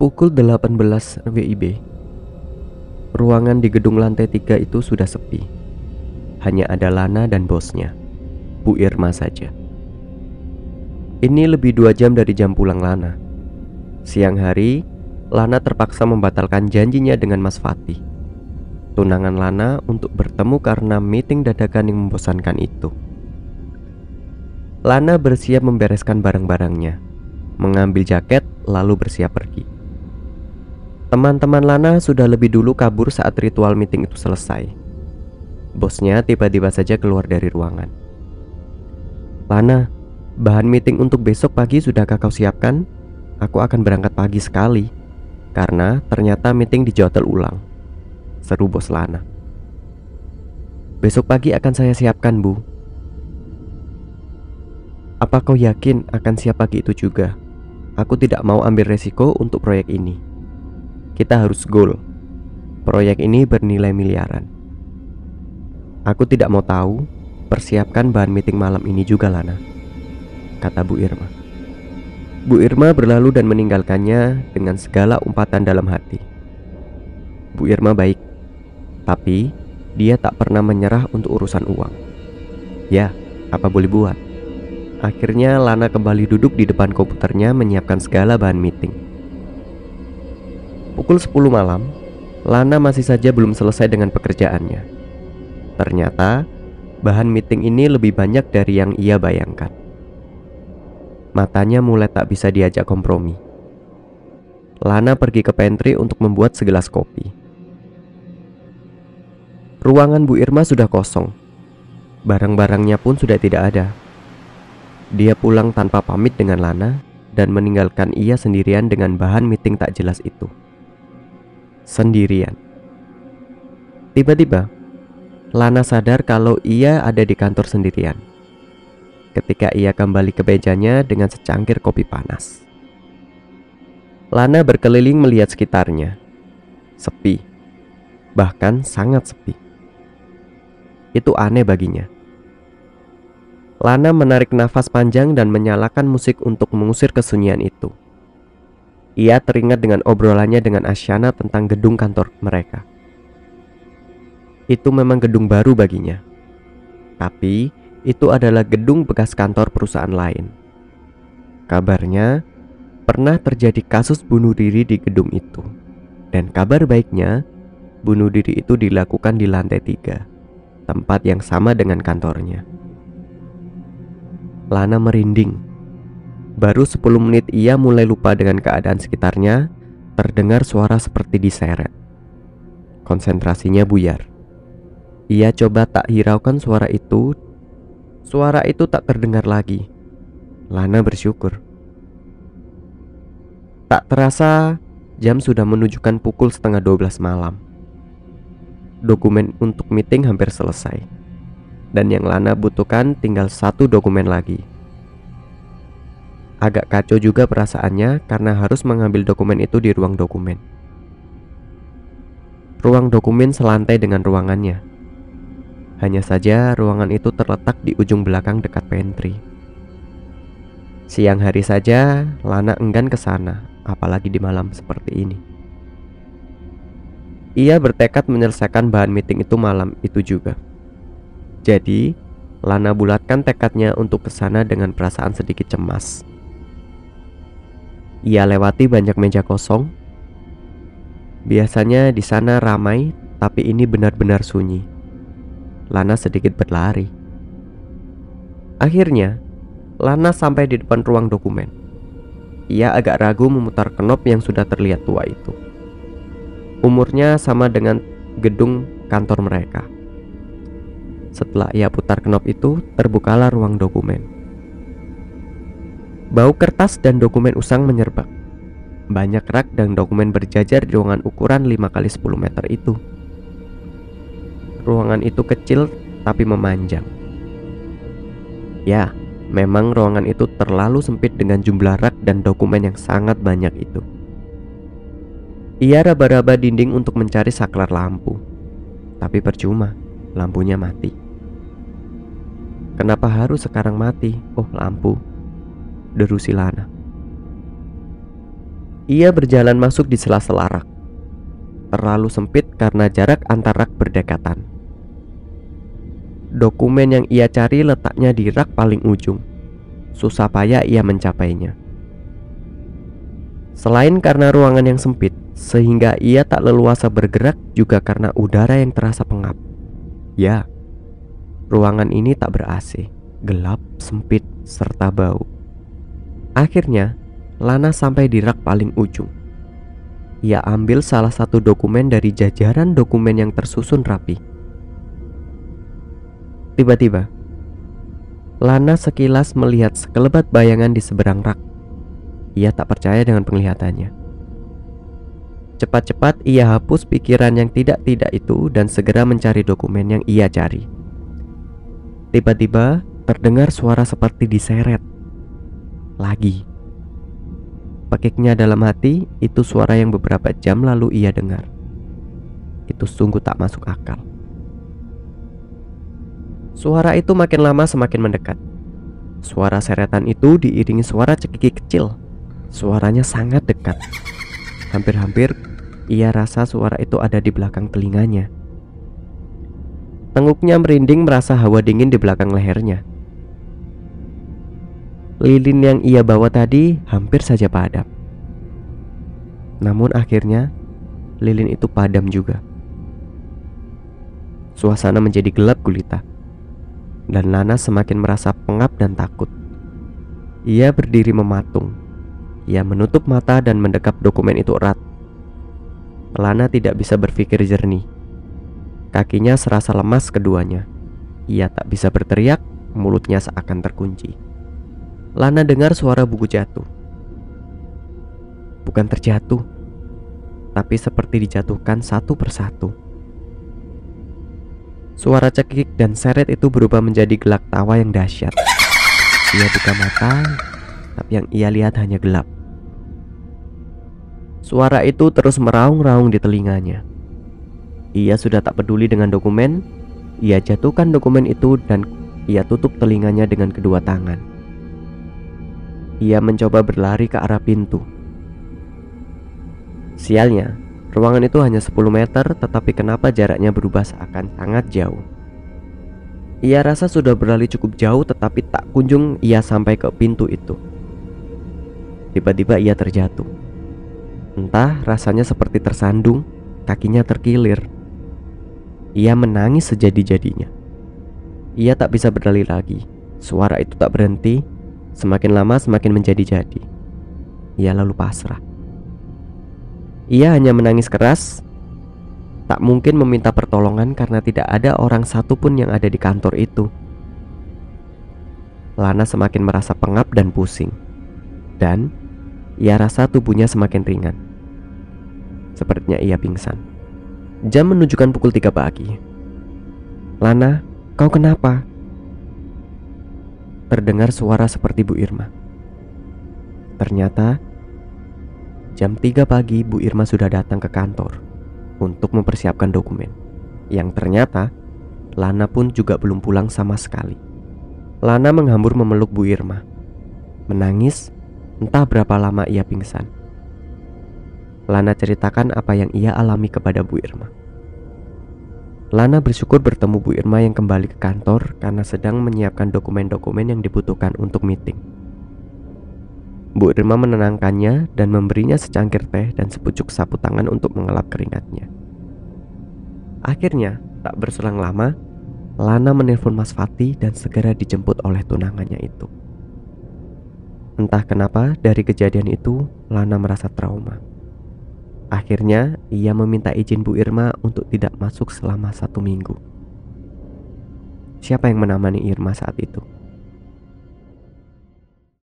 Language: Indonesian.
Pukul 18 WIB Ruangan di gedung lantai 3 itu sudah sepi. Hanya ada Lana dan bosnya Bu Irma saja. Ini lebih dua jam dari jam pulang Lana. Siang hari Lana terpaksa membatalkan janjinya dengan Mas Fatih. Tunangan Lana untuk bertemu karena meeting dadakan yang membosankan itu. Lana bersiap membereskan barang-barangnya Mengambil jaket lalu bersiap pergi Teman-teman Lana sudah lebih dulu kabur saat ritual meeting itu selesai. Bosnya tiba-tiba saja keluar dari ruangan. Lana, bahan meeting untuk besok pagi sudahkah kau siapkan? Aku akan berangkat pagi sekali. Karena ternyata meeting dijadwal ulang. Seru bos Lana. Besok pagi akan saya siapkan, Bu. Apa kau yakin akan siap pagi itu juga? Aku tidak mau ambil resiko untuk proyek ini. Kita harus goal. Proyek ini bernilai miliaran. Aku tidak mau tahu, persiapkan bahan meeting malam ini juga Lana. Kata Bu Irma. Bu Irma berlalu dan meninggalkannya dengan segala umpatan dalam hati. Bu Irma baik, tapi dia tak pernah menyerah untuk urusan uang. Ya, apa boleh buat? Akhirnya Lana kembali duduk di depan komputernya menyiapkan segala bahan meeting. Pukul 10 malam, Lana masih saja belum selesai dengan pekerjaannya. Ternyata, bahan meeting ini lebih banyak dari yang ia bayangkan. Matanya mulai tak bisa diajak kompromi. Lana pergi ke pantry untuk membuat segelas kopi. Ruangan Bu Irma sudah kosong. Barang-barangnya pun sudah tidak ada. Dia pulang tanpa pamit dengan Lana dan meninggalkan ia sendirian dengan bahan meeting tak jelas itu sendirian. Tiba-tiba, Lana sadar kalau ia ada di kantor sendirian. Ketika ia kembali ke mejanya dengan secangkir kopi panas. Lana berkeliling melihat sekitarnya. Sepi. Bahkan sangat sepi. Itu aneh baginya. Lana menarik nafas panjang dan menyalakan musik untuk mengusir kesunyian itu. Ia teringat dengan obrolannya dengan Asyana tentang gedung kantor mereka. Itu memang gedung baru baginya. Tapi itu adalah gedung bekas kantor perusahaan lain. Kabarnya pernah terjadi kasus bunuh diri di gedung itu. Dan kabar baiknya, bunuh diri itu dilakukan di lantai tiga, tempat yang sama dengan kantornya. Lana merinding Baru 10 menit ia mulai lupa dengan keadaan sekitarnya, terdengar suara seperti diseret. Konsentrasinya buyar. Ia coba tak hiraukan suara itu. Suara itu tak terdengar lagi. Lana bersyukur. Tak terasa jam sudah menunjukkan pukul setengah 12 malam. Dokumen untuk meeting hampir selesai. Dan yang Lana butuhkan tinggal satu dokumen lagi. Agak kacau juga perasaannya karena harus mengambil dokumen itu di ruang dokumen. Ruang dokumen selantai dengan ruangannya. Hanya saja ruangan itu terletak di ujung belakang dekat pantry. Siang hari saja Lana enggan ke sana, apalagi di malam seperti ini. Ia bertekad menyelesaikan bahan meeting itu malam itu juga. Jadi, Lana bulatkan tekadnya untuk ke sana dengan perasaan sedikit cemas. Ia lewati banyak meja kosong. Biasanya di sana ramai, tapi ini benar-benar sunyi. Lana sedikit berlari. Akhirnya, Lana sampai di depan ruang dokumen. Ia agak ragu memutar kenop yang sudah terlihat tua itu. Umurnya sama dengan gedung kantor mereka. Setelah ia putar kenop itu, terbukalah ruang dokumen. Bau kertas dan dokumen usang menyerbak. Banyak rak dan dokumen berjajar di ruangan ukuran 5 kali 10 meter itu. Ruangan itu kecil tapi memanjang. Ya, memang ruangan itu terlalu sempit dengan jumlah rak dan dokumen yang sangat banyak itu. Ia raba-raba dinding untuk mencari saklar lampu. Tapi percuma, lampunya mati. Kenapa harus sekarang mati? Oh, lampu deru Silana. Ia berjalan masuk di sela-sela rak. Terlalu sempit karena jarak antar rak berdekatan. Dokumen yang ia cari letaknya di rak paling ujung. Susah payah ia mencapainya. Selain karena ruangan yang sempit, sehingga ia tak leluasa bergerak juga karena udara yang terasa pengap. Ya, ruangan ini tak ber-AC, gelap, sempit, serta bau. Akhirnya, Lana sampai di rak paling ujung. Ia ambil salah satu dokumen dari jajaran dokumen yang tersusun rapi. Tiba-tiba, Lana sekilas melihat sekelebat bayangan di seberang rak. Ia tak percaya dengan penglihatannya. Cepat-cepat ia hapus pikiran yang tidak-tidak itu dan segera mencari dokumen yang ia cari. Tiba-tiba terdengar suara seperti diseret. Lagi. Pekiknya dalam hati, itu suara yang beberapa jam lalu ia dengar. Itu sungguh tak masuk akal. Suara itu makin lama semakin mendekat. Suara seretan itu diiringi suara cekiki kecil. Suaranya sangat dekat. Hampir-hampir ia rasa suara itu ada di belakang telinganya. Tenguknya merinding merasa hawa dingin di belakang lehernya. Lilin yang ia bawa tadi hampir saja padam. Namun akhirnya lilin itu padam juga. Suasana menjadi gelap gulita. Dan Lana semakin merasa pengap dan takut. Ia berdiri mematung. Ia menutup mata dan mendekap dokumen itu erat. Lana tidak bisa berpikir jernih. Kakinya serasa lemas keduanya. Ia tak bisa berteriak, mulutnya seakan terkunci. Lana dengar suara buku jatuh. Bukan terjatuh, tapi seperti dijatuhkan satu persatu. Suara cekik dan seret itu berubah menjadi gelak tawa yang dahsyat. Ia buka mata, tapi yang ia lihat hanya gelap. Suara itu terus meraung-raung di telinganya. Ia sudah tak peduli dengan dokumen. Ia jatuhkan dokumen itu dan ia tutup telinganya dengan kedua tangan. Ia mencoba berlari ke arah pintu. Sialnya, ruangan itu hanya 10 meter tetapi kenapa jaraknya berubah seakan sangat jauh. Ia rasa sudah berlari cukup jauh tetapi tak kunjung ia sampai ke pintu itu. Tiba-tiba ia terjatuh. Entah rasanya seperti tersandung, kakinya terkilir. Ia menangis sejadi-jadinya. Ia tak bisa berdalih lagi. Suara itu tak berhenti Semakin lama semakin menjadi-jadi. Ia lalu pasrah. Ia hanya menangis keras. Tak mungkin meminta pertolongan karena tidak ada orang satupun yang ada di kantor itu. Lana semakin merasa pengap dan pusing. Dan ia rasa tubuhnya semakin ringan. Sepertinya ia pingsan. Jam menunjukkan pukul 3 pagi. Lana, kau kenapa? Terdengar suara seperti Bu Irma. Ternyata jam 3 pagi Bu Irma sudah datang ke kantor untuk mempersiapkan dokumen. Yang ternyata Lana pun juga belum pulang sama sekali. Lana menghambur memeluk Bu Irma. Menangis, entah berapa lama ia pingsan. Lana ceritakan apa yang ia alami kepada Bu Irma. Lana bersyukur bertemu Bu Irma yang kembali ke kantor karena sedang menyiapkan dokumen-dokumen yang dibutuhkan untuk meeting. Bu Irma menenangkannya dan memberinya secangkir teh dan sepucuk sapu tangan untuk mengelap keringatnya. Akhirnya, tak berselang lama, Lana menelpon Mas Fati dan segera dijemput oleh tunangannya itu. Entah kenapa dari kejadian itu Lana merasa trauma. Akhirnya, ia meminta izin Bu Irma untuk tidak masuk selama satu minggu. Siapa yang menemani Irma saat itu?